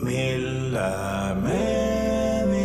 Milde meninger.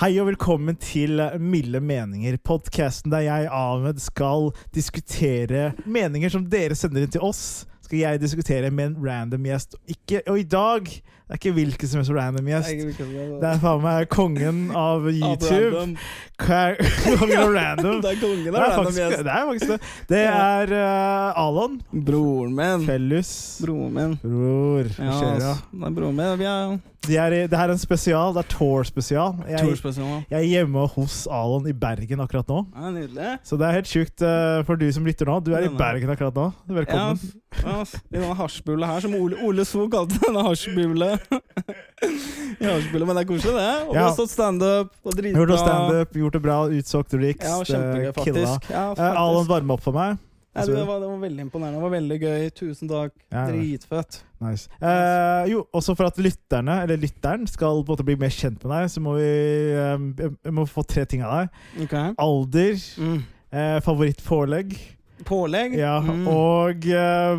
Hei og velkommen til Milde meninger, podkasten der jeg, Ahmed, skal diskutere meninger som dere sender inn til oss. Skal jeg diskutere med en random gjest. Ikke, og i dag det er ikke hvilken som helst random gjest. Det er faen meg kongen av YouTube. Kongen av random. Det er kongen av random gjest. det. Er faktisk det. det er uh, Alon. Broren min. Fellus. Broren min. Bror. Ja, det er broren min. Vi er De er, det her er en spesial. Det er Tour-spesial. Jeg, tour ja. jeg er hjemme hos Alon i Bergen akkurat nå. Ja, nydelig. Så det er helt sjukt uh, for du som lytter nå. Du er i Bergen akkurat nå. Velkommen. ja. I denne hasjbula her, som Ole, Ole So kalte denne hasjbula. Men det er koselig, det. Og Ja. stått standup og Gjort dritbra. noe standup, gjort det bra, utsolgt Rix. Ja, kjempegøy, faktisk. Ja, uh, Alon faktisk. varma opp for meg. Ja, det, var, det var veldig imponerende. Det var veldig gøy. Tusen takk. Ja, ja. Dritfett. Nice. Eh, jo, også for at lytterne, eller lytteren, skal på en måte bli mer kjent med deg, så må vi, eh, vi må få tre ting av deg. Okay. Alder, Mm. eh, favorittpålegg, Pålegg? ja, Mm. og eh,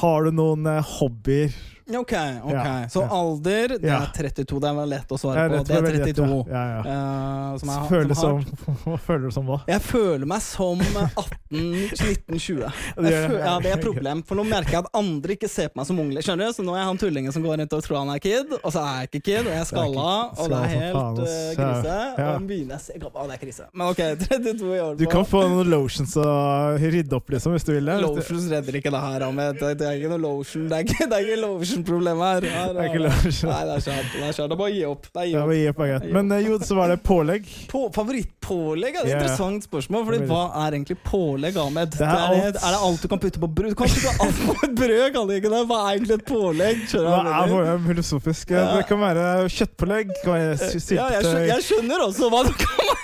har du noen eh, hobbyer? Ok, ok. Ja, Så alder, det Ja. er 32. Det er vel lett å svare på. Det er 32. Ja, ja. Uh, som jeg, føler, som som har- Hva føler du som hva? Jeg føler meg som 18-19-20. Det Ja, det er et problem, for nå merker jeg at andre ikke ser på meg som unglig. Skjønner du? Så nå er jeg han tullingen som går rundt og tror han er kid, og så er jeg ikke kid, og jeg er skalla, og det er helt uh, krise. Ja. Og begynner jeg å se Å, det er krise. Men ok, 32 i år Du kan få noen lotions og rydde opp, liksom, hvis du vil det. Lotions redder ikke det her, Ahmed. Det, er ikke noe lotion Det er ikke, det er ikke lotion-problem her. her Det er ikke lotion. Nei, det er kjapt. Det er. Det er bare å gi opp. Det er gi Ja, opp. vi gir på greit. Men eh, jo, så var det pålegg. På, favorittpålegg er et yeah. interessant spørsmål. Fordi Hva er egentlig pålegg, Ahmed? Det er er, det, alt. er det alt du kan putte på brød? Du kan putte alt på et brød, kan du ikke det? Hva er egentlig et pålegg? Hva er mener? filosofisk? Ja. Det kan være kjøttpålegg, det kan være sy- Ja, jeg, skjønner, jeg skjønner også hva det kan være.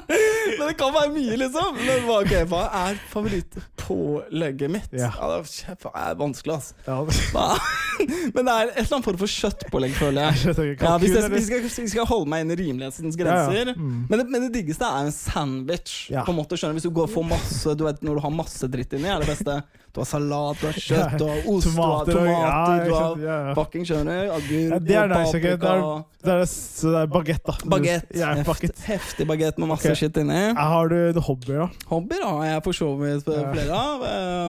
Men det kan være mye, liksom. Men hva, okay, hva er favorittpålegget mitt? Ja. er det er vanskelig, altså. ja? Men det er et eller annet form for kjøttpålegg, føler jeg. Ja, hvis, jeg, jeg, hvis jeg skal holde meg innen rimelighetens grenser. ja. Mm. Men, det, men det diggeste er en sandwich. Ja. På en måte, skjønner? Hvis du går for masse Du vet Når du har masse dritt inni, er det beste. Du har salat, du har kjøtt, du har ost, Tomater du har ja, tomater, du ikke har ja, ja. fucking skjønner agur Agurk, Ja, det er nice, ok. Det paprika er, det er, så det er bagett, da. Bagett. Ja, Heft, heftig bagett med masse okay. shit inni. Ja, Har du hobbyer, da? Hobbyer har jeg for så vidt Ja. flere av.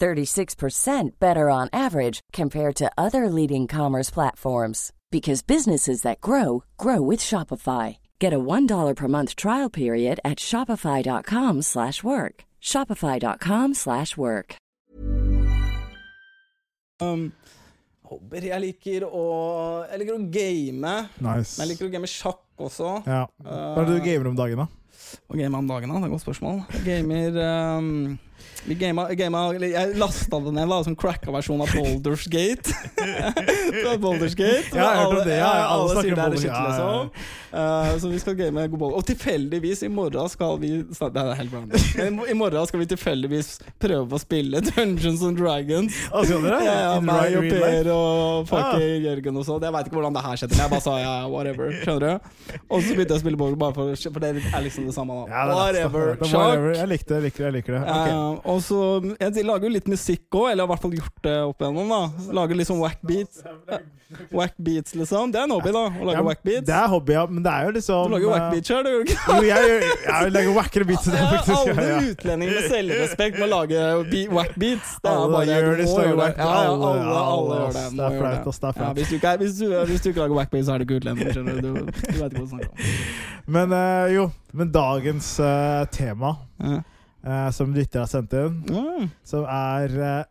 36% better on average compared to other leading commerce platforms because businesses that grow grow with Shopify. Get a $1 per month trial period at shopify.com/work. shopify.com/work. um, jeg liker å Jeg liker å game. Nice. Men jeg liker å game sjakk også. Ja. Hva er det du gamer om dagen, da? Og game om dagen, da? Det er et godt spørsmål. Jeg gamer um, vi gamer, gamer, Jeg lasta det ned da som cracka versjon av Boulders Gate. det Boulders Gate. Ja, jeg om det, ja, alle alle sier det er shit, Gate, ja, ja, liksom. Eh, så vi skal game god bowl. Og tilfeldigvis, i morgen skal vi Det er helt random. I morgen skal vi tilfeldigvis prøve å spille Dungeons and Dragons. Å, skal dere? Ja, ja, meg og? Per og fucking Jørgen og sånn. Jeg veit ikke hvordan det her skjedde, men jeg bare sa ja, whatever. Skjønner du? Og så begynte jeg å spille ball, bare for, for det er liksom det samme, da. Er Whatever. er Sjakk. Jeg likte det, jeg liker det. jeg liker det Ok. Eh, og så Jeg lager jo litt musikk òg, eller har i hvert fall gjort det opp igjennom. da Lager litt sånn whack beats. Whack beats, liksom. Det er en hobby, da. Å lage Ja, whack beats. Det er hobby, ja, men det er jo liksom Du lager whack wack beats sjøl, du gjør ikke Jo, jeg, jeg, jeg lager wackere beats. Ja, alle utlendinger med selvrespekt må lage be whack beats. Det er bare gjør det, gjøre det. Ja, ja, alle- alle, alle alle, gjør det. Det er flaut, ass, det er Ja, flaut. hvis, du ikke hvis, du, hvis du ikke lager whack beats, så er du ikke utlending. Skjønner du. Du, du veit ikke hva du snakker om. Men eh, jo, men dagens eh, tema, Ja. Eh, som lytter har sendt inn, Mm. som er eh,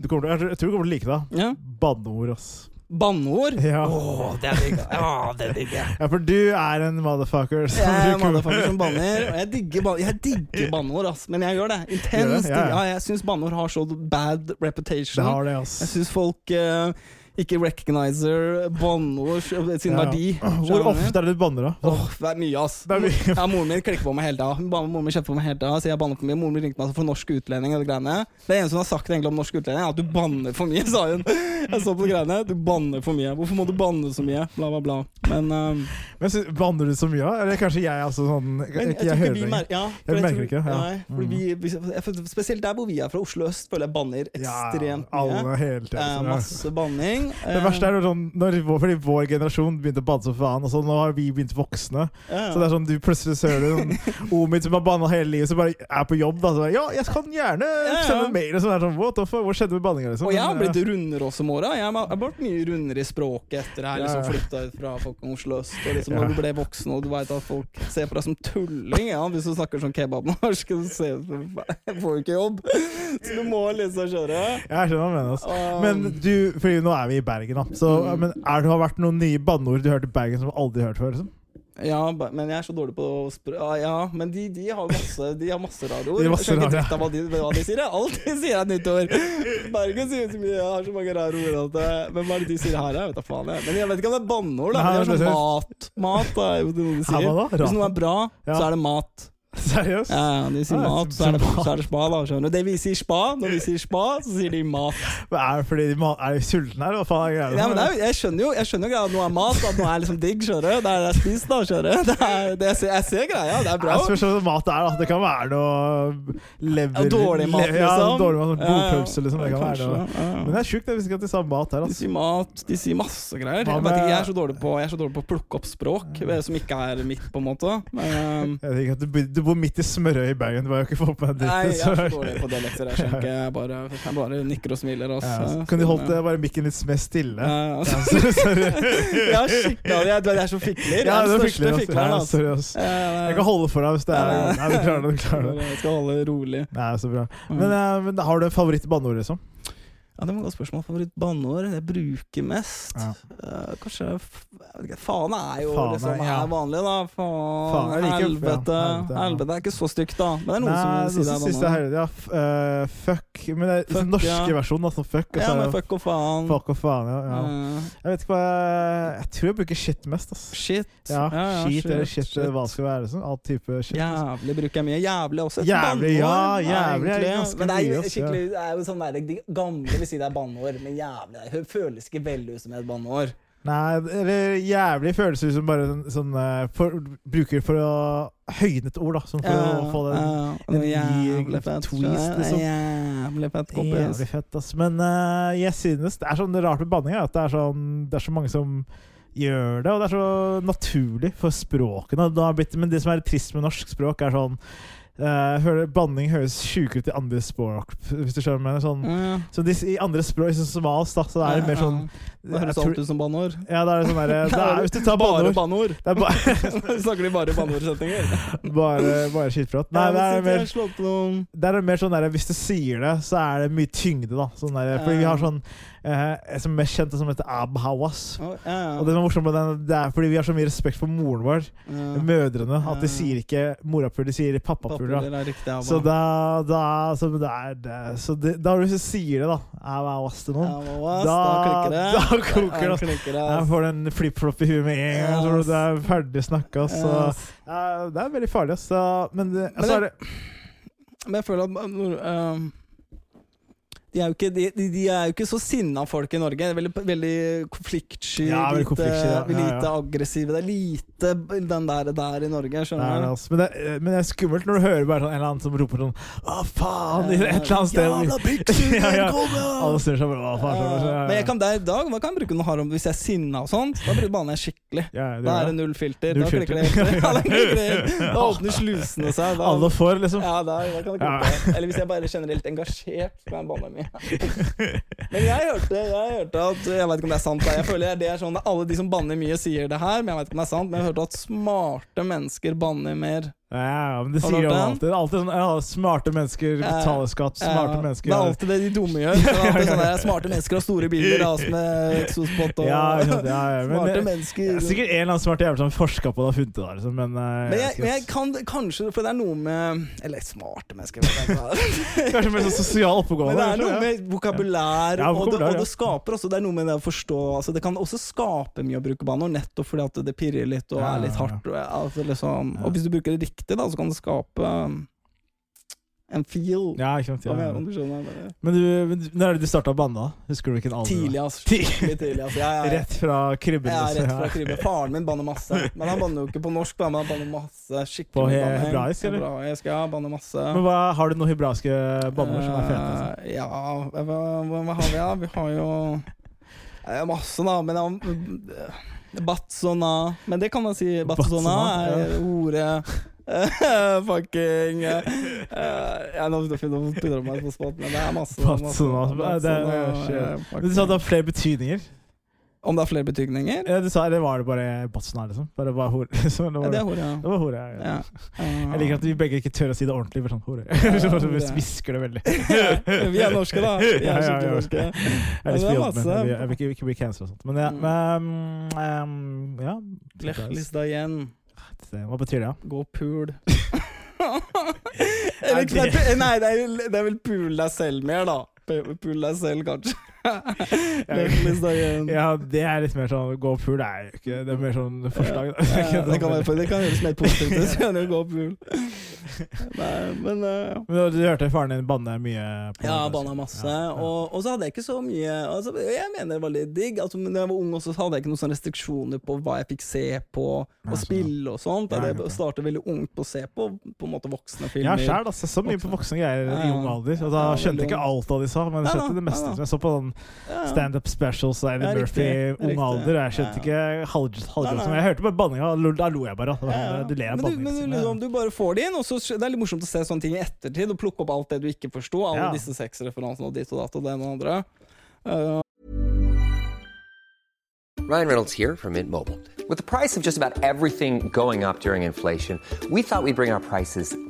du kommer til, Jeg tror du kommer til å like det. Ja. Banneord, ass. Banneord? Ja. Åh, det er digg. Ja, det digger jeg. ja, for du er en motherfucker. som Jeg er en motherfucker som banner, og jeg digger, ban jeg digger banneord, ass. Men jeg gjør det. Gjør Intenst. det? Ja, ja. Ja, jeg syns banneord har så bad reputation. Det har det, ass. Jeg syns folk eh, ikke recognizer banneord sin Ja, verdi. Hvor ofte er det du banner, da? Åh, det er mye, ass. Er mye. Ja, moren min klikker på meg hele tida. Moren min kjefter på meg hele tida. Så jeg banner for mye. Moren min ringte meg altså for norsk utlending. og Det greiene. Det eneste hun har sagt egentlig om norsk utlending, er at du banner for mye, sa hun. Jeg så på greiene. Du banner for mye. Hvorfor må du banne så mye? Bla, bla, bla. Men, um, Men så, Banner du så mye, da? Eller kanskje jeg altså sånn jeg jeg, ikke hører det. mer ja, Jeg jeg merker ikke, ja. Nei, Mm. vi, vi, spesielt der hvor vi er fra, Oslo øst, føler jeg banner ekstremt mye. alle hele tiden. eh, masse banning. Det verste er sånn når Fordi vår generasjon begynte å banne som faen, og så nå har vi begynt voksne. ja. Så det er sånn, du plutselig ser du sånn Omid som har banna hele livet, som bare er på jobb. Da, så bare, ja, jeg kan gjerne sende en mail. Og sånn, sånn, what the fuck, Hvor skjedde med banninga? Liksom? Og jeg har blitt rundere også med åra. Jeg har blitt mye rundere i språket etter jeg liksom flytta ut fra folk Oslo øst. Og liksom. Når du ble voksen og du veit at folk ser på deg som tulling ja, hvis du snakker sånn kebabnorsk, så ser- jeg får jo ikke jobb. Så du må liksom kjøre. Jeg skjønner hva du mener. Altså. Um, Men du, fordi nå er vi i Bergen, da. Så, Mm. men er det har vært noen nye banneord du har hørt i Bergen som du aldri har hørt før? Liksom? Ja, men jeg er så dårlig på spr... Ja, ja, men de, de har masse De har masse rare ord. Jeg skjønner ikke dritt av hva de, hva de sier. Alt de sier er et nytt ord. Bergen sier så mye, jeg har så mange rare ord at Men hva er det de sier her? Jeg vet da faen. Jeg. Men jeg vet ikke om det er banneord. det er sånn mat. Mat er jo noe de sier. Hvis noe er bra, så er det mat. Seriøst? Ja, de sier ja, mat, så er, det, så er det spa, da. skjønner du Det vi sier spa, når vi sier spa, så sier de mat. Men Er det fordi de er de sultne her? Hva faen er greia? Ja, men er, jeg skjønner jo jeg skjønner jo at noe er mat, at noe er liksom digg. skjønner du Det er det jeg spiser, da. skjønner du det det jeg, ser, jeg ser greia, det er bra. Jeg spørs hva mat er. da Det kan være noe lever Ja, dårlig mat, liksom. Ja, dårlig mat, sånn. Blodpølse, liksom. Det kan være noe. Men det er sjukt. Jeg visste ikke at de sa mat her. De Altså. sier mat, de sier masse greier. Jeg, vet ikke, jeg, er så dårlig på, jeg er så dårlig på å plukke opp språk som ikke er mitt, på en måte. Men, Jeg bor midt i smørøyet i Bergen. Du har jo ikke fått med nei, deg jeg er så dritt. på dialekter. Jeg. Jeg bare, jeg bare nikker og smiler. Ja, Altså. så kan du holdt det, bare mikken litt mer stille? Ja, Ja, altså. sorry. Jeg skikkelig jeg, jeg er så fikler. Jeg er den største altså. fikleren. Ja, Altså. sorry, altså. Jeg, Jeg kan holde for deg hvis det er Nei, du klarer det. du klarer det Jeg skal holde rolig. Nei, så bra. Men, eh, men har du en favoritt-banneord, liksom? Ja, Det var et godt spørsmål. Favoritt-banneord jeg bruker mest? Ja. Uh, kanskje ikke, Faen er jo Faen er- liksom ja. er vanlig, da. Faen, Faen, like, helvete. ja, helvete, helvete er ikke så stygt, da. Men det er noen Nei, som sier det er banneord. ja, uh, eh, fuck Men det er Fuck, den norske ja. versjonen, altså. Fuck. Altså, Ja, men fuck og faen. fuck og faen. Ja, ja. Mm. Jeg vet ikke hva jeg Jeg tror jeg bruker shit mest, altså. shit. Ja, ja, eller shit, shit, eller hva det skal være. Liksom. All type shit. Jævlig bruker jeg mye. Jævlig også. et Jævlig, ja, jævlig er ganske Men det er jo skikkelig Det er jo sånn der, De gamle vil si det er banneord, men jævlig Det føles ikke veldig ut som et banneord. Nei, eller jævlig føles ut som bare en sånn eh, for, Bruker for å høyne et ord, da. Sånn for å få den ja, jævlig fett. twist, liksom. Jævlig fett kompis. Jævlig fett, ass. Men uh, jeg synes det er sånn rart med banning, er at det er, sånn, det er så mange som gjør det, og det er så naturlig for språkene. Det blitt, men det som er trist med norsk språk, er sånn eh, jeg hører Banning høres sjukere ut i andre språk, hvis du skjønner mener. Sånn, Ja. så disse, I andre språk, sånn somalisk, da, så er det mer sånn Det høres alt ut som banneord. Ja, det er det sånn der, det er- Hvis du tar Bare banneord banneord. Det bare, Snakker de bare banneordsetninger? bare, bare skittprat. Nei, det er mer Det er mer sånn der, Hvis du sier det, så er det mye tyngde. da sånn der, Fordi vi har sånn eh, Som er mest kjent som heter Abhawas. Oh, ja, ja. Og det som er morsomt med den, det er fordi vi har så mye respekt for moren vår, Ja. mødrene, at de sier ikke morapul, de sier pappapuler. Pappapuler er riktig, ja, Så da, da så det er det, så det, da du sier det, da Abhawas til noen, Ja, hva, ass, Da- da det. da koker det, det, jeg ass. får en flip-flop i huet med en gang. Så Yes. det er ferdig snakka. Så det er veldig farlig. Så, men det, Men så er det Men jeg føler at ehm, De er, ikke, de, de, er jo ikke så sinna folk i Norge. Veldig, veldig konfliktsky, Ja, lite, ja. Ja, lite aggressive. Det er lite den der, der i Norge, er skjønner du? altså. men, er- men det er skummelt når du hører bare sånn, en eller annen som roper sånn Hva faen? I et eller annet sted. Jævla pikksuger, Ja, ja. Alle snur seg faen? Ja, Ja, ja. Men jeg kan der i dag hva kan jeg bruke noe om hvis jeg er sinna og sånt. Da bruker banen jeg skikkelig. Ja, det Da er det null filter. Null da klikker det. Da, åpner slusene seg. Da, Alle får, liksom. ja, da, da kan det klikke. Eller hvis jeg bare er generelt engasjert, Med kan jeg banne mye. Men jeg hørte, jeg hørte at Jeg vet ikke om det er sant. da. Jeg føler det er sånn at Alle de som banner mye, sier det her, men jeg vet ikke om det er sant. Men jeg hørte at smarte mennesker banner mer. Ja, men det sier jo alltid. Alltid sånn ja, Smarte mennesker betaler skatt. Smarte Ja, mennesker Det er alltid det de dumme gjør. Det er alltid der smarte mennesker har store biler da, med exospot og Ja, ja, ja, men smarte mennesker. Det er sikkert en eller annen smart jævel som forska på det og funnet det. Liksom, men, eh, Men jeg, jeg, jeg kan kanskje For det er noe med Eller smarte mennesker. Kanskje mer sånn sosial oppegående. Men det er noe med vokabulær, Ja, og, det, og det skaper også Det er noe med det å forstå altså Det kan også skape mye å bruke banneord, nettopp fordi at det pirrer litt og er litt hardt. Og, altså, liksom, og hvis du bruker det riktig, da, så kan det skape um, en feel. Ja, ikke sant, ja, om du skjønner bare. Men du, men du- når er det du starta å banne? Husker du hvilken alder? Tidlig, ass. Tidlig. Tidlig. ass. Jeg, jeg, Rett fra krybben? Ja, liksom, rett fra ja. krybben. Faren min banner masse. Men han banner jo ikke på norsk, da, men han banner masse. Skikkelig På he- banning. hebraisk, eller? Hebraisk, ja. Banner masse. Men hva, Har du noen hebraiske banner som er fete? Altså? Eh, ja, hva, hva, har vi, da? Vi har jo eh, masse, da. Men ja, Batsona Men det kan man si. Batsona Batsona, er ja. ordet Fucking eh, ja, Nå begynner meg på spot, men det er masse. masse, masse- det er- Batsona, shit. eh, Du sa det har flere betydninger? Om det har flere betydninger? Ja, du sa, eller var det bare Batsona, liksom? Bare, bare hore? liksom? det Ja, var, det er hore, ja. det var hore, ja. ja. ja. Jeg liker at vi begge ikke tør å si det ordentlig. Bare sånn hore. Så bare hore. Hvisker det veldig. Vi er norske, da. Vi Ja, er ja, skikkelig ja. norske. Jeg Ja, det er masse. vi, vil, ikke, ikke bli cancelled og sånt. Men ja, Mm. men, um, ja. Blekklista igjen. Hva betyr det? Gå og pul. Er Eller det- nei, det er, det er vel pul deg selv mer, da. Pu- Pul deg selv, kanskje. Ja, det er litt mer sånn gå full. Det er jo ikke Det er mer sånn forslag. da. Ja, det, kan være, det kan gjøres mer positivt. Så kan du gå pul. Nei, men uh. Men du hørte faren din banne mye? på Ja, banna altså. masse. Ja, ja. Og, og så hadde jeg ikke så mye altså, Jeg mener det var litt digg. Altså, men da jeg var ung, også, så hadde jeg ikke noen sånne restriksjoner på hva jeg fikk se på, og sånn, spille og sånt. Jeg startet veldig ungt på å se på På en måte voksne Ja, filmer. sjæl. Altså, så mye på voksne greier Ja, i ung alder. Og da Ja, skjønte jeg ikke alt av de sa, men jeg skjønte da, det meste. da. Jeg så på den Ja, standup specials av Eddie Ja, Murphy i ung alder. Jeg skjønte Ja, ikke halv- Nei, halvgrøt. som Jeg hørte bare banninga, og da lo jeg bare. Ja, ja. Du ler av Men, du, banning. men du, liksom, du bare får det inn, og så det er litt morsomt å se sånne ting i ettertid, og plukke opp alt det du ikke forsto. Alle Ja. disse sexreferansene og ditt og datt og det ene og andre. Uh, Ryan Reynolds here from Mint Mobile. With the price of just about everything going up during inflation, we thought we'd bring our prices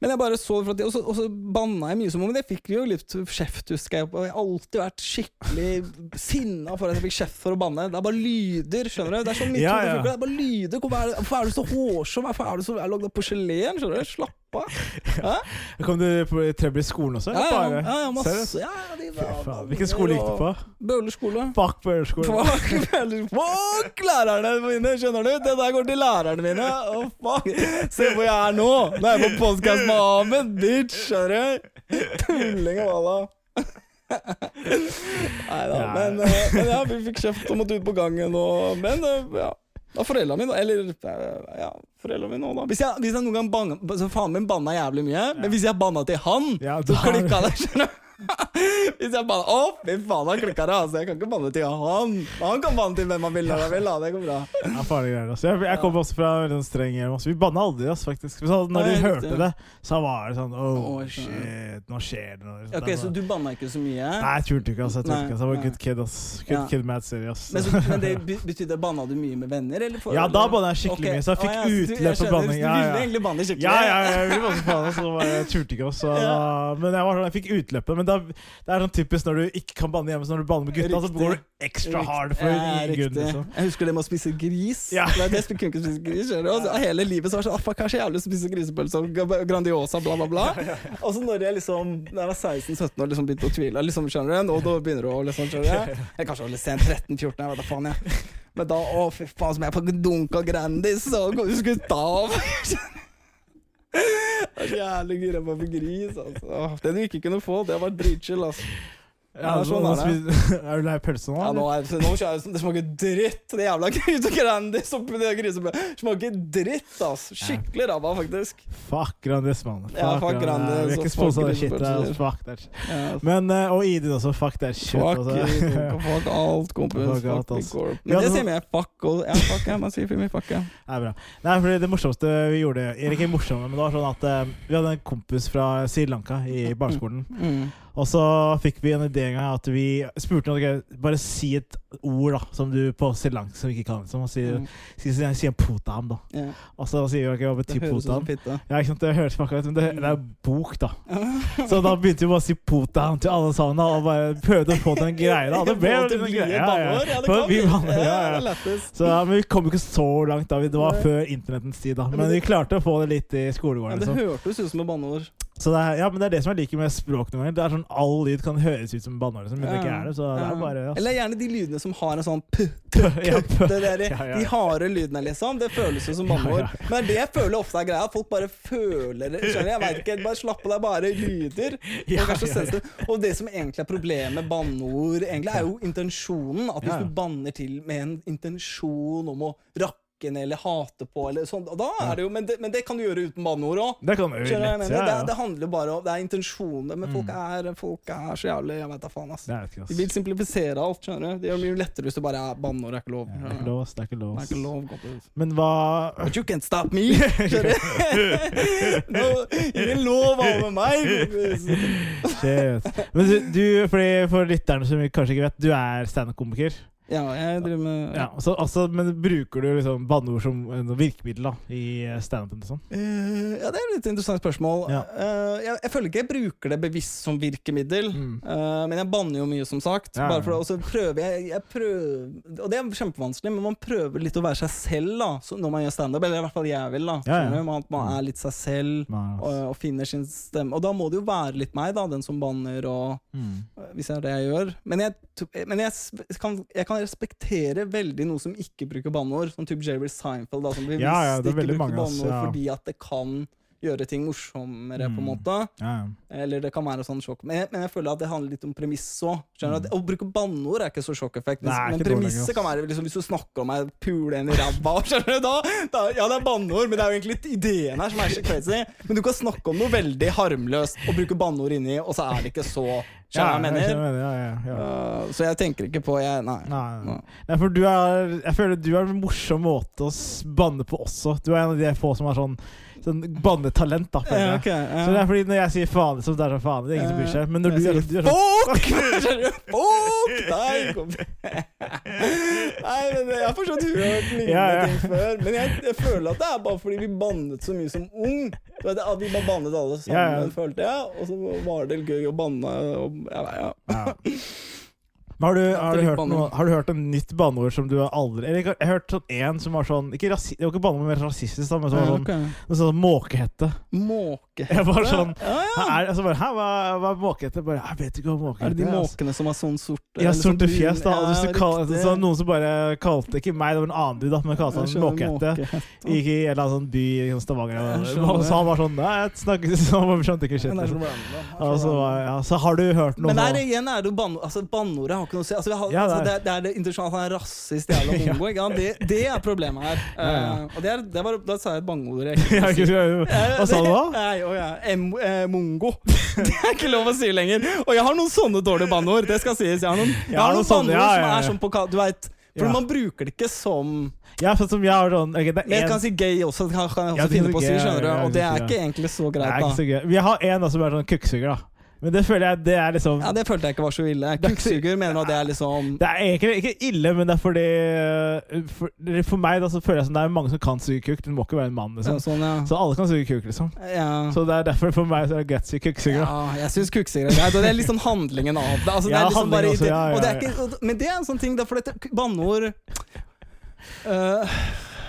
men jeg bare så at Og så, og så banna jeg mye som om det fikk jo litt kjeft, husker jeg. Og jeg har alltid vært skikkelig sinna for at jeg fikk kjeft for å banne. Det er bare lyder, skjønner du. Det er så mye Ja, ja. Det er bare lyder. Hvorfor er, det, du så hårsom? Hvorfor er du så lagd av porselen? Skjønner du? Slapp av. Hæ? Kom du på trøbbel i skolen også? Ja, ja, ja, ja, masse. Ja, de var- Hvilken skole gikk du på? Bøhler skole. Fuck Bøhler skole. Fuck, fuck lærerne mine, skjønner du? Det der går til lærerne mine. Oh, fuck. Se hvor jeg er nå! Nå er jeg på podkast med Ahmed, bitch! Skjønner du? Tulling og walla. Nei da. Men, eh, men ja, vi fikk kjeft og måtte ut på gangen og Men eh, ja. Da foreldra mine Eller eh, ja, foreldra mine òg, da. Hvis jeg, hvis jeg noen gang banna Så Faren min banna jævlig mye, men hvis jeg banna til han, Ja, så klikka det. skjønner du? Hvis jeg banner Å, fy faen, han klikka det! Altså, jeg kan ikke banne til han. Han kan banne til hvem han vil når han vil. Da. Det går bra. Ja, farlige greier, altså. Jeg, jeg kommer også fra en veldig sånn streng hjem. Altså. Vi banna aldri, altså, faktisk. Så når de hørte det, så var det sånn Oh, shit, nå skjer det noe. Ok, Så du banna ikke så mye? Nei, jeg turte ikke, altså. Jeg turte ikke, altså. Jeg var good kid, ass. Good Ja. kid mad serious. Men, så, men det betydde banna du mye med venner? Eller for, Ja, da banna jeg skikkelig okay. mye, så jeg fikk fikk ja, utløp for banning. Ja, Ja, Du ville egentlig banne skikkelig? Ja, ja, ja, jeg ville banne så jeg turte ikke, altså. Ja. men jeg, var sånn, jeg fikk utløpet. Men da, det er sånn typisk når du ikke kan banne hjemme, så når du banner med gutta, så går du ekstra hard for Ja, ingen grunn. Liksom. Jeg husker det med å spise gris. Ja. Det er det kunne ikke spise gris? Og så Hele livet så var det sånn fuck, jeg har lyst til å spise grisepølse og Grandiosa, bla, bla, bla. Og så når jeg liksom Da jeg var 16-17 år, liksom begynte å tvile, liksom, skjønner du? Og da begynner du å liksom, skjønner du? Jeg kanskje var litt sent, 13-14, jeg vet da faen, jeg. Men da, å fy faen, som jeg på Dunka Grandis, og skutt av. Jeg er jævlig gira på å få gris, altså. Den du ikke kunne få, det var dritchill, altså. Ja, sånn er det. er du lei pølse nå? Ja, nå er nå jeg, det smaker dritt. Det jævla gris og Grandis oppi det grisebrødet Smaker dritt, ass. Skikkelig ræva, faktisk. Fuck Grandis, mann. Ja, fuck Grandis, Vi er ikke fuck sponsa av det shit. der. Fuck that shit. Men, eh, og Idun også. Fuck that shit. fuck, altså. fuck alt, kompis. Fuck Fuck, alt, ass. Men det sier vi. Fuck all, Ja, fuck, ja. Man sier filmen fuck, ja. Det er bra. Nei, fordi Det morsomste vi gjorde Eller ikke morsomme, men det var sånn at eh, vi hadde en kompis fra Sri Lanka i barneskolen. Mm. Og så fikk vi en idé en gang at vi spurte om okay, bare si et ord da som du på Sri Lanka som vi ikke kan. Som å si, Mm. si, si, si en potam, da. Yeah. Og så sier vi ikke hva betyr potam? Ja, ikke sant, Det høres fucka ut, men det, det er bok, da. Så da begynte vi bare å si potam til alle sammen, da, og bare prøvde å få til en greie. da. Det ble jo en greie. Ja? Ja, det kan vi banner, ja, Ja. Så, ja, men vi kom ikke så langt da. Det var før internettens tid, da. Men vi klarte å få det litt i skolegården. Ja, det Liksom. hørtes ut som et banneord. Så det er, ja, men det er det som jeg liker med språk noen ganger. Det er sånn All lyd kan høres ut som banneord, liksom, men det ikke er det. Så det Ja. er bare Eller gjerne de lydene som har en sånn p, ja, det der. De harde lydene, liksom. Det føles jo som banneord. Men det jeg føler ofte er greia, folk bare føler det. Skjønner jeg? vet ikke, Bare slapp av, det er bare lyder. Er. Og det som egentlig er problemet med banneord, egentlig er jo intensjonen. At hvis du banner til med en intensjon om å rakke ned eller hate på, eller sånn, da er det jo Men det, men det kan du gjøre uten banneord òg. Det lett. Ja, Det, det handler bare om Det er intensjoner, men folk, er, folk er så jævlig Jeg vet da faen, ass. Ass. De vil simplifisere alt, skjønner du. Det gjør mye lettere hvis du bare er banneord er ikke lov. Det er ikke lov. Det er ikke lov. Er ikke lov. Men hva But you can't stop me! No, ingen lov over meg. Shit. Men du, du, fordi for lytterne som kanskje ikke vet, du er standup-komiker. Ja, jeg driver med Ja, så, altså, men bruker du liksom banneord som virkemiddel da, i standupen? Liksom? Uh, ja, det er et litt interessant spørsmål. Ja. Uh, jeg, jeg føler ikke jeg bruker det bevisst som virkemiddel, Mm. uh, men jeg banner jo mye, som sagt. Ja, for, og så prøver jeg, jeg prøver, Og det er kjempevanskelig, men man prøver litt å være seg selv da, når man gjør standup. Eller i hvert fall jeg vil. da. Man, man er litt seg selv og, og finner sin stemme. Og da må det jo være litt meg, da, den som banner, og Mm. eh, hvis det er det jeg gjør. Men jeg, men jeg, kan, jeg kan respektere veldig noe som ikke bruker banneord, som type Jerry Seinfeld, da, som bevisst Ja, ja, ikke bruker banneord ja. fordi at det kan gjøre ting morsommere, på en Mm. måte. Ja, ja. Eller det kan være sånn sjokk. Men jeg, men jeg føler at det handler litt om premiss òg. Mm. Å bruke banneord er ikke så sjokkeffekt. Nei, Men premisset kan være liksom, hvis du snakker om ei pule en i ræva, skjønner du da, da Ja, det er banneord, men det er jo egentlig ideen her som er så crazy. Men du kan snakke om noe veldig harmløst og bruke banneord inni, og så er det ikke så Ja, Skjønner jeg jeg mener? Ja, ja, ja. Uh, så jeg tenker ikke på jeg, Nei. Nei, nei. Nei. for du er Jeg føler du er en morsom måte å banne på også. Du er en av de få som har sånn, sånn bannetalent, da. Ja, okay, ja. Så det er fordi når jeg sier faen, så det er sånn faen. Det er ingen som bryr seg. Men når du, Jeg er, sier du Fuck! Fuck Nei, kom- Nei, men jeg har forstått hørt lignende Ja, ja. ting før. Men jeg, jeg føler at det er bare fordi vi bannet så mye som ung. Vet, Vi bare bannet alle sammen, Ja, ja. følte jeg. Og så var det gøy å banne. Og, ja. Ja. Har, du, har, du noe, har du hørt en nytt banneord som du har aldri Eller jeg har- hørt sånn en som var sånn Ikke rasi, det var ikke banneord, men mer rasistisk, da, men som var sånn, Ok. sånn, sånn måkehette. Måkehette? Jeg var sånn Ja, ja. Hæ, er, altså bare, hva, hva er måkehette? Bare, jeg vet ikke hva måkehette Er det de måkene altså. måkene som har sånn sort Ja, sorte sånn sorte fjes, da. Ja, riktig. så noen som bare kalte Ikke meg, det var en annen du, da, men kalte han måkehette. måkehette. Gikk i en eller annen sånn by i sånn Stavanger. Og, så han var sånn Nei, jeg snakket sånn, skjønte ikke shit. Er så altså, så, ja, så har du hørt noe Men der sånn igjen er det jo altså banneordet har ikke noe å si. Altså, har, Ja, altså, det det, er- er, det er det internasjonale han er rasist jævla mongo. sant? Det, det er problemet her. Ja, ja. Eh, og det er, det var, da sa jeg et banneord Ja, si. Hva sa du da? Nei, oh, ja. M eh, mongo. Det er ikke lov å si lenger. Og jeg har noen sånne dårlige banneord. Det skal sies. Jeg har noen, jeg har noen banneord ja, som ja, ja. er sånn på Du veit For Ja. man bruker det ikke som Ja, sånn som jeg har sånn okay, det Men jeg kan si gay også. Det kan, jeg også ja, finne på å si, skjønner du. ja, ja, Og det er ikke egentlig så greit, da. Vi har en da som er sånn kukksuger, da. Men det føler jeg det er liksom Ja, Det følte jeg ikke var så ille. Kukksuger mener at det er liksom Det er egentlig ikke ille, men det er fordi uh, For, for meg da så føler jeg som det er mange som kan suge kukk. Du må ikke være en mann. ja, liksom sånn, ja. Så alle kan suge kukk, liksom. ja. Så det er derfor for meg så er det greit å si kukksuger. Ja, jeg syns kukksuger er greit. Og det er liksom handlingen av det. Altså, det Ja, er liksom bare, også, ja, ja, og det er ikke, og- men det er en sånn ting, det er for dette banneord øh,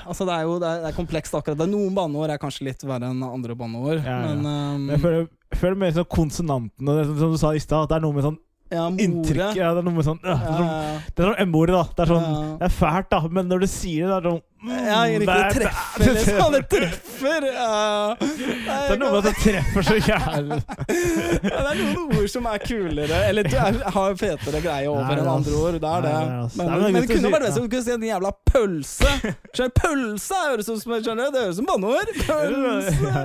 Altså det er jo det er, det er komplekst akkurat. Det er Noen banneord er kanskje litt verre enn andre banneord. Ja, ja. Men um, jeg føler, jeg føler mer sånn konsonanten, og det, er sånn som du sa i stad, at det er noe med sånn ja, inntrykk Ja, det er noe med sånn øh, det er sånn- sånn M-ordet, da. Det er sånn. Det er fælt, da, men når du sier det, det er sånn ja, riktig. Det er- treffer, liksom. Det treffer! Ja. Det er noe med at det treffer så jævlig. Ja, det er noen ord som er kulere, eller du er, har fetere greie over Nei, enn andre ord. Det er det. Men, Nei, men det men det kunne vært det om som kunne si en jævla pølse. Skjønner, du? pølse høres ut som skjønner? Det høres som banneord. Pølse.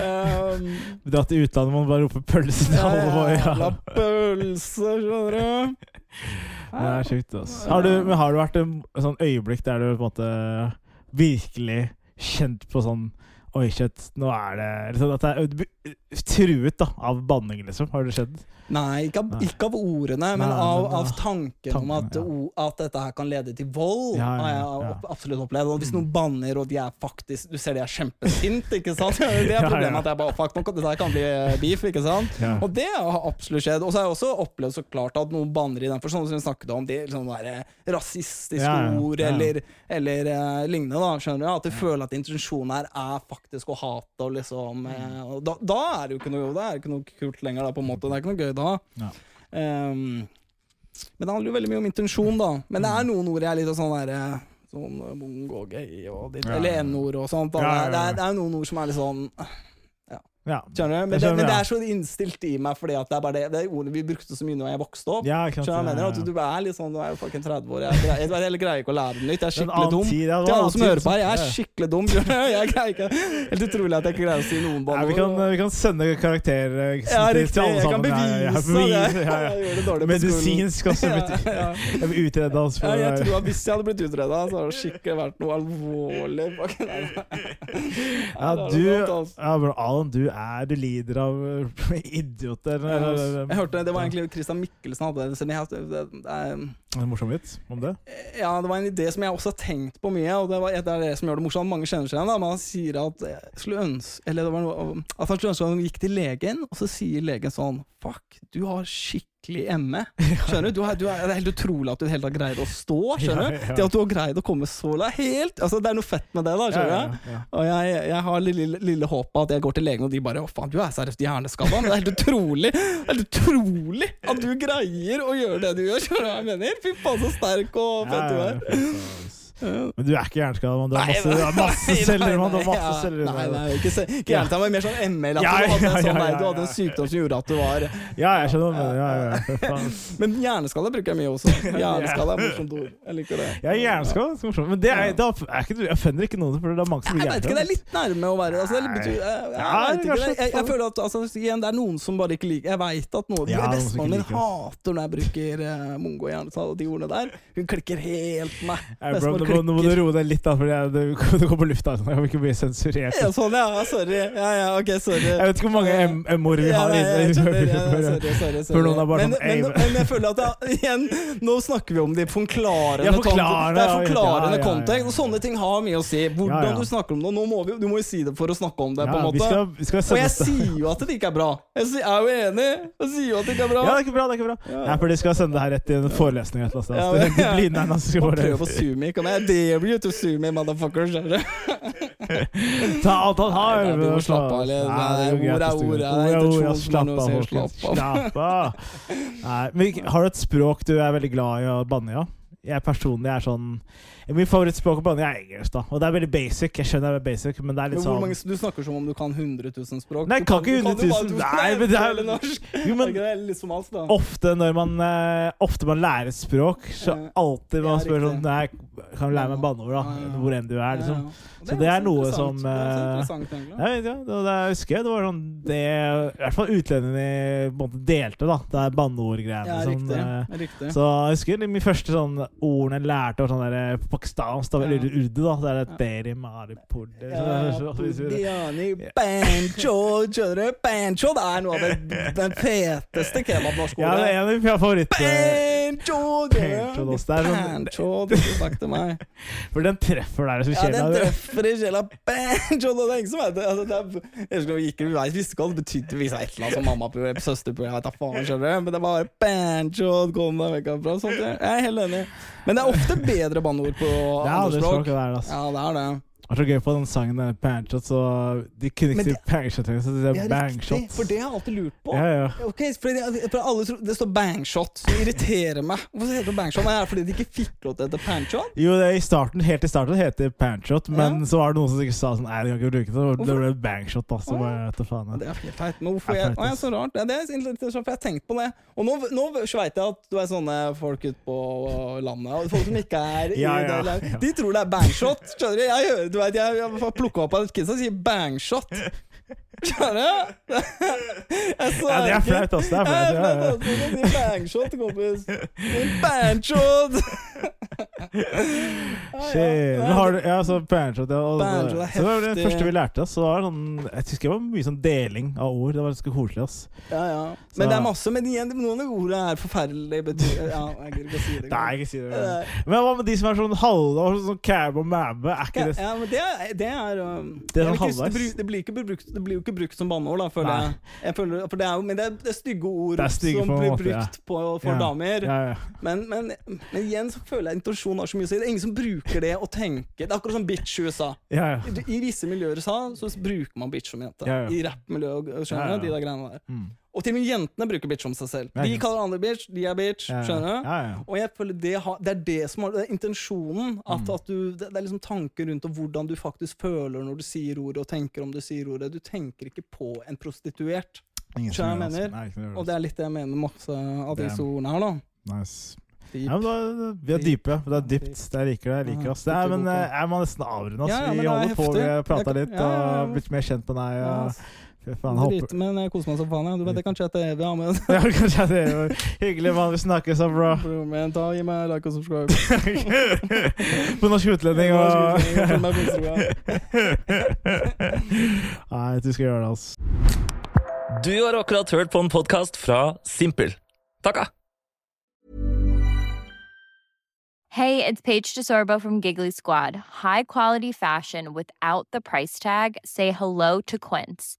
Um, Dra til utlandet, man bare roper 'pølse' til alle. Jævla Ja. pølse, skjønner du. Det er sjukt, ass. Har du, har du vært en sånn øyeblikk der du på en måte virkelig kjent på sånn Oi, shit, nå er det liksom at det er truet da, av banning, liksom? Har det skjedd? Nei, ikke av, ikke av ordene, men Nei, av, men av av tanken om at, ja. o- at dette her kan lede til vold. Ja, ja, har jeg absolutt opplevd. Og hvis noen banner, og de er faktisk Du ser de er kjempesinte, ikke sant? Det er problemet at jeg bare Fuck, nå kan- dette her kan bli eh, beef, ikke sant? Og det har absolutt skjedd. Og så har jeg også opplevd så klart at noen banner i den forstand som vi snakket om, de liksom der rasistiske Ja, ja, ord eller, eller uh, lignende, da, skjønner du? At du føler at intensjonen her er faktisk å hate og liksom eh, og da, da er det jo ikke noe, det er ikke noe kult lenger, da, på en måte. Det er ikke noe gøy da. Ja. Um, men det handler jo veldig mye om intensjon, da. Men det er noen ord jeg er litt sånn derre Sånn eh, mongo og ditt, Ja, Eller n-ord og sånt. Ja, ja. Det, er, det er noen ord som er litt sånn ja. Skjønner du? Men, Jeg det, men det er så innstilt i meg, fordi det er bare det, det er ordene vi brukte så mye da jeg vokste opp. Ja, klart. Skjønner du jeg mener? At ja. du er litt sånn Du er jo fucking 30 år. Jeg, jeg, vet, jeg greier ikke å lære det nytt. Jeg er skikkelig dum. tid, ja, Til alle som hører på her, jeg er skikkelig dum. Jeg greier ikke Helt utrolig at jeg ikke greier å si noen banneord. vi, kan, vi kan sende karakterer eh, Ja, til, riktig. til alle Jeg kan sammen. Ja, ja, bevise det. ja. Jeg det dårlig. Medisinsk også. Ja. Jeg blir utreda oss for Ja, jeg tror at Hvis jeg hadde blitt utreda, så hadde det skikkelig vært noe alvorlig. Ja, du, altså. ja, bro, Alan, du er Du lider av uh, idioter. Eller- eller- Jeg hørte Det var egentlig Christian Mikkelsen hadde det. det, er- En morsom vits om det? Ja, det var en idé som jeg også har tenkt på mye, og det, var, det er det som gjør det morsomt. Mange kjenner seg igjen, men han sier at ønske Eller det var noe, at han skulle ønske at han gikk til legen, og så sier legen sånn Fuck, du har skikkelig ME. Skjønner du? du, er, det er helt utrolig at du helt har greid å stå. Skjønner du? Ja, ja. Det at du har greid å komme så langt helt Altså, det er noe fett med det, da. Skjønner du? Og jeg, jeg har lille, lille, håpet at jeg går til legen, og de bare Å, faen, du er seriøst hjerneskada. Men det er helt utrolig Det er helt utrolig at du greier å gjøre det du gjør. Skjønner du hva jeg mener? Fy faen, så sterk og fett du er. Ja, ja, Men du er ikke hjerneskada, mann. Du har masse, masse celler, Man. Du har masse ja. celler. Nei, nei, ikke, ikke hjertet, men mer sånn ML. At Ja, du, hadde en sånn ja, der, du hadde en sykdom som gjorde at du var Ja, jeg skjønner hva du mener. Ja, ja, ja. Men hjerneskada bruker jeg mye også. Hjerneskada er morsomt ord. Jeg liker det. Er hjerneskada, er morsomt. Men det er, da er ikke, jeg fønner ikke noen, for det er mange som blir vet ikke, det er litt nærme å være altså, det. betyr, jeg, jeg, jeg, jeg, jeg føler at altså, igjen, det er noen som bare ikke liker Jeg veit at noen Ja, noen min hater når jeg bruker uh, mongo og hjernetall og de ordene der. Hun klikker helt med meg. Nå, må, nå må du roe deg litt, da, for jeg, det, det går på lufta. Jeg vil ikke bli sensurert. Ja, sånn, ja. Sorry. Ja, ja, ok, sorry. Jeg vet ikke hvor mange M-ord vi har inne. For noen er bare men, sånn, men, men, jeg føler at jeg, igjen, nå snakker vi om det i forklarende Ja, forklarende. Det er forklarende kontekst, og sånne ting har mye å si. Hvordan du snakker om det. Nå må vi, du må jo si det for å snakke om det, på en Ja, vi skal, vi skal Og jeg sier jo at det ikke er bra. Jeg er jo enig. Jeg sier jo at det ikke er bra. Ja, det er ikke bra. det er ikke bra Nei, for de skal sende det her rett i en forelesning. et eller annet sted. Å igjen, I dare you to sue me, motherfucker. skjønner ta alt han har! Nei, vi må slappe av litt. Ord er ord, det. Slapp av, folkens. slapp av. Slapp av. Nei, men Har du et språk du er veldig glad i å banne i? Ja? jeg personlig er sånn Min favorittspråk på er engelsk, da. Og det er veldig basic. Jeg skjønner det er basic, men det er Men litt hvor sånn mange, du snakker som om du kan 100 000 språk. Nei, jeg kan ikke du 100 jo bare 000. to- Nei, men det er-. Jo, men Er litt som alt, da? ofte når man uh, Ofte man lærer språk, så alltid man spør sånn Nei, kan du lære meg banneord, da? Ja, ja. Hvor enn du er, liksom. Ja. Så det er noe som som, Det er eh, ja, det, det husker jeg det var sånn det I hvert fall utlendingene delte, da. Det er banneordgreiene. Ja, sånn, riktig. eh, riktig. så jeg husker de- min første sånn ordene jeg lærte, var sånn der på pakistansk. Eller Ja. urdu, da. Så er det Deri beri mari purdi Ja, så- så- så- Biryani, banjo, skjønner du? Banjo det er noe av det, den feteste kela på skolen Ja, det er en av mine favoritter. Du sagt til meg. For den treffer deg så Ja, den treffer i sjela. Banjo! Det er ingen som vet det. Altså, det er, jeg gikk, jeg visste ikke hva det betydde hvis et eller annet som mamma på søster på, jeg vet da faen, skjønner du. Men det var bare banjo, kom deg vekk herfra. Jeg er helt enig. Men det er ofte bedre banneord på Er språk. språket der, altså. Ja, det er det. Det var så gøy på den sangen der, Panchot, så de kunne ikke si det- pangshot, så de sier Ja, riktig, bangshot. for det har jeg alltid lurt på. Ja, ja. Ok, for det, for alle tror, det står bangshot, som irriterer meg. Hvorfor heter det bangshot? Er det fordi de ikke fikk lov til å hete panshot? Jo, det er i starten, helt i starten het det Pantshot men Ja. så var det noen som ikke sa sånn Nei, de kan ikke bruke det. Hvorfor? Det ble bangshot, da. Så bare vet du faen. Det er helt teit. Men hvorfor Det er jeg, å, ass. så rart. Det er interessant, for jeg har tenkt på det. Og nå, nå vet jeg at du er sånne folk ute på landet, og folk som ikke er i Ja, det landet, ja. De tror det er bangshot. Skjønner du? Jeg hører, du vet, jeg, jeg plukka opp av et kid som sier bangshot. Skjønner du? Ja, det er flaut, ass. Det er flaut. si bangshot, kompis. Bangshot! Shit. Men har du, ja, så bangshot ja. Og, er så det var det første vi lærte oss. Så var det sånn, jeg husker det var mye sånn deling av ord. Det var ganske koselig, ass. Ja, ja. Men det er masse, men igjen, noen av ordene er forferdelige. Betyr, ja, jeg gidder ikke å si det. Nei, ikke si det. Men hva med de som er sånn halve, sånn cab og mæbe? Er ikke det ja, men det er, det er um, Det er jeg vil sånn halvveis. det, blir, det, blir ikke brukt, det blir jo ikke brukt som banneord, da, føler Nei. jeg. jeg føler, for det er jo, men det er, det er stygge ord er stygge som blir måte, ja. brukt på, for Ja. damer. Ja, ja. Men, men, men igjen så føler jeg intensjonen har så mye å si. Det er ingen som bruker det og tenker Det er akkurat som bitch i USA. ja, ja. I, I visse miljøer i USA så bruker man bitch som jente. Ja, ja. I rappmiljøet, skjønner? Ja, ja. De der greiene der. Mm. Og til og med jentene bruker bitch om seg selv. De kaller andre bitch, de er bitch. Ja. Skjønner du? Ja, ja. Og jeg føler det, har, det er det som har, det er intensjonen. At, Mm. at du, det, er liksom tanker rundt hvordan du faktisk føler når du sier ordet, og tenker om du sier ordet. Du tenker ikke på en prostituert. Skjønner du jeg altså. mener? Nei, noe gjør Og det, er litt det jeg mener med masse av disse ordene her, da. altså. Nice. Ja, men da, vi er dype. Det er dypt. Jeg liker det. jeg liker oss. Det er, men eh, jeg må nesten avrunde. Ja, vi er holder på, vi har prata litt og blitt mer kjent med deg. Og, faen, Drit, men jeg koser meg som faen. Ja. Du vet det kan chatte evig, ja, men ja, Kanskje det er hyggelig, mann. Vi snakkes, da, bro. Bro, men ta, gi meg like og subscribe. På Norsk Utlending og. Nei, du skal gjøre det, altså. Du har akkurat hørt på en podkast fra Simpel. Takka! Hey, it's Paige DeSorbo from Giggly Squad. High quality fashion without the price tag. Say hello to Quince.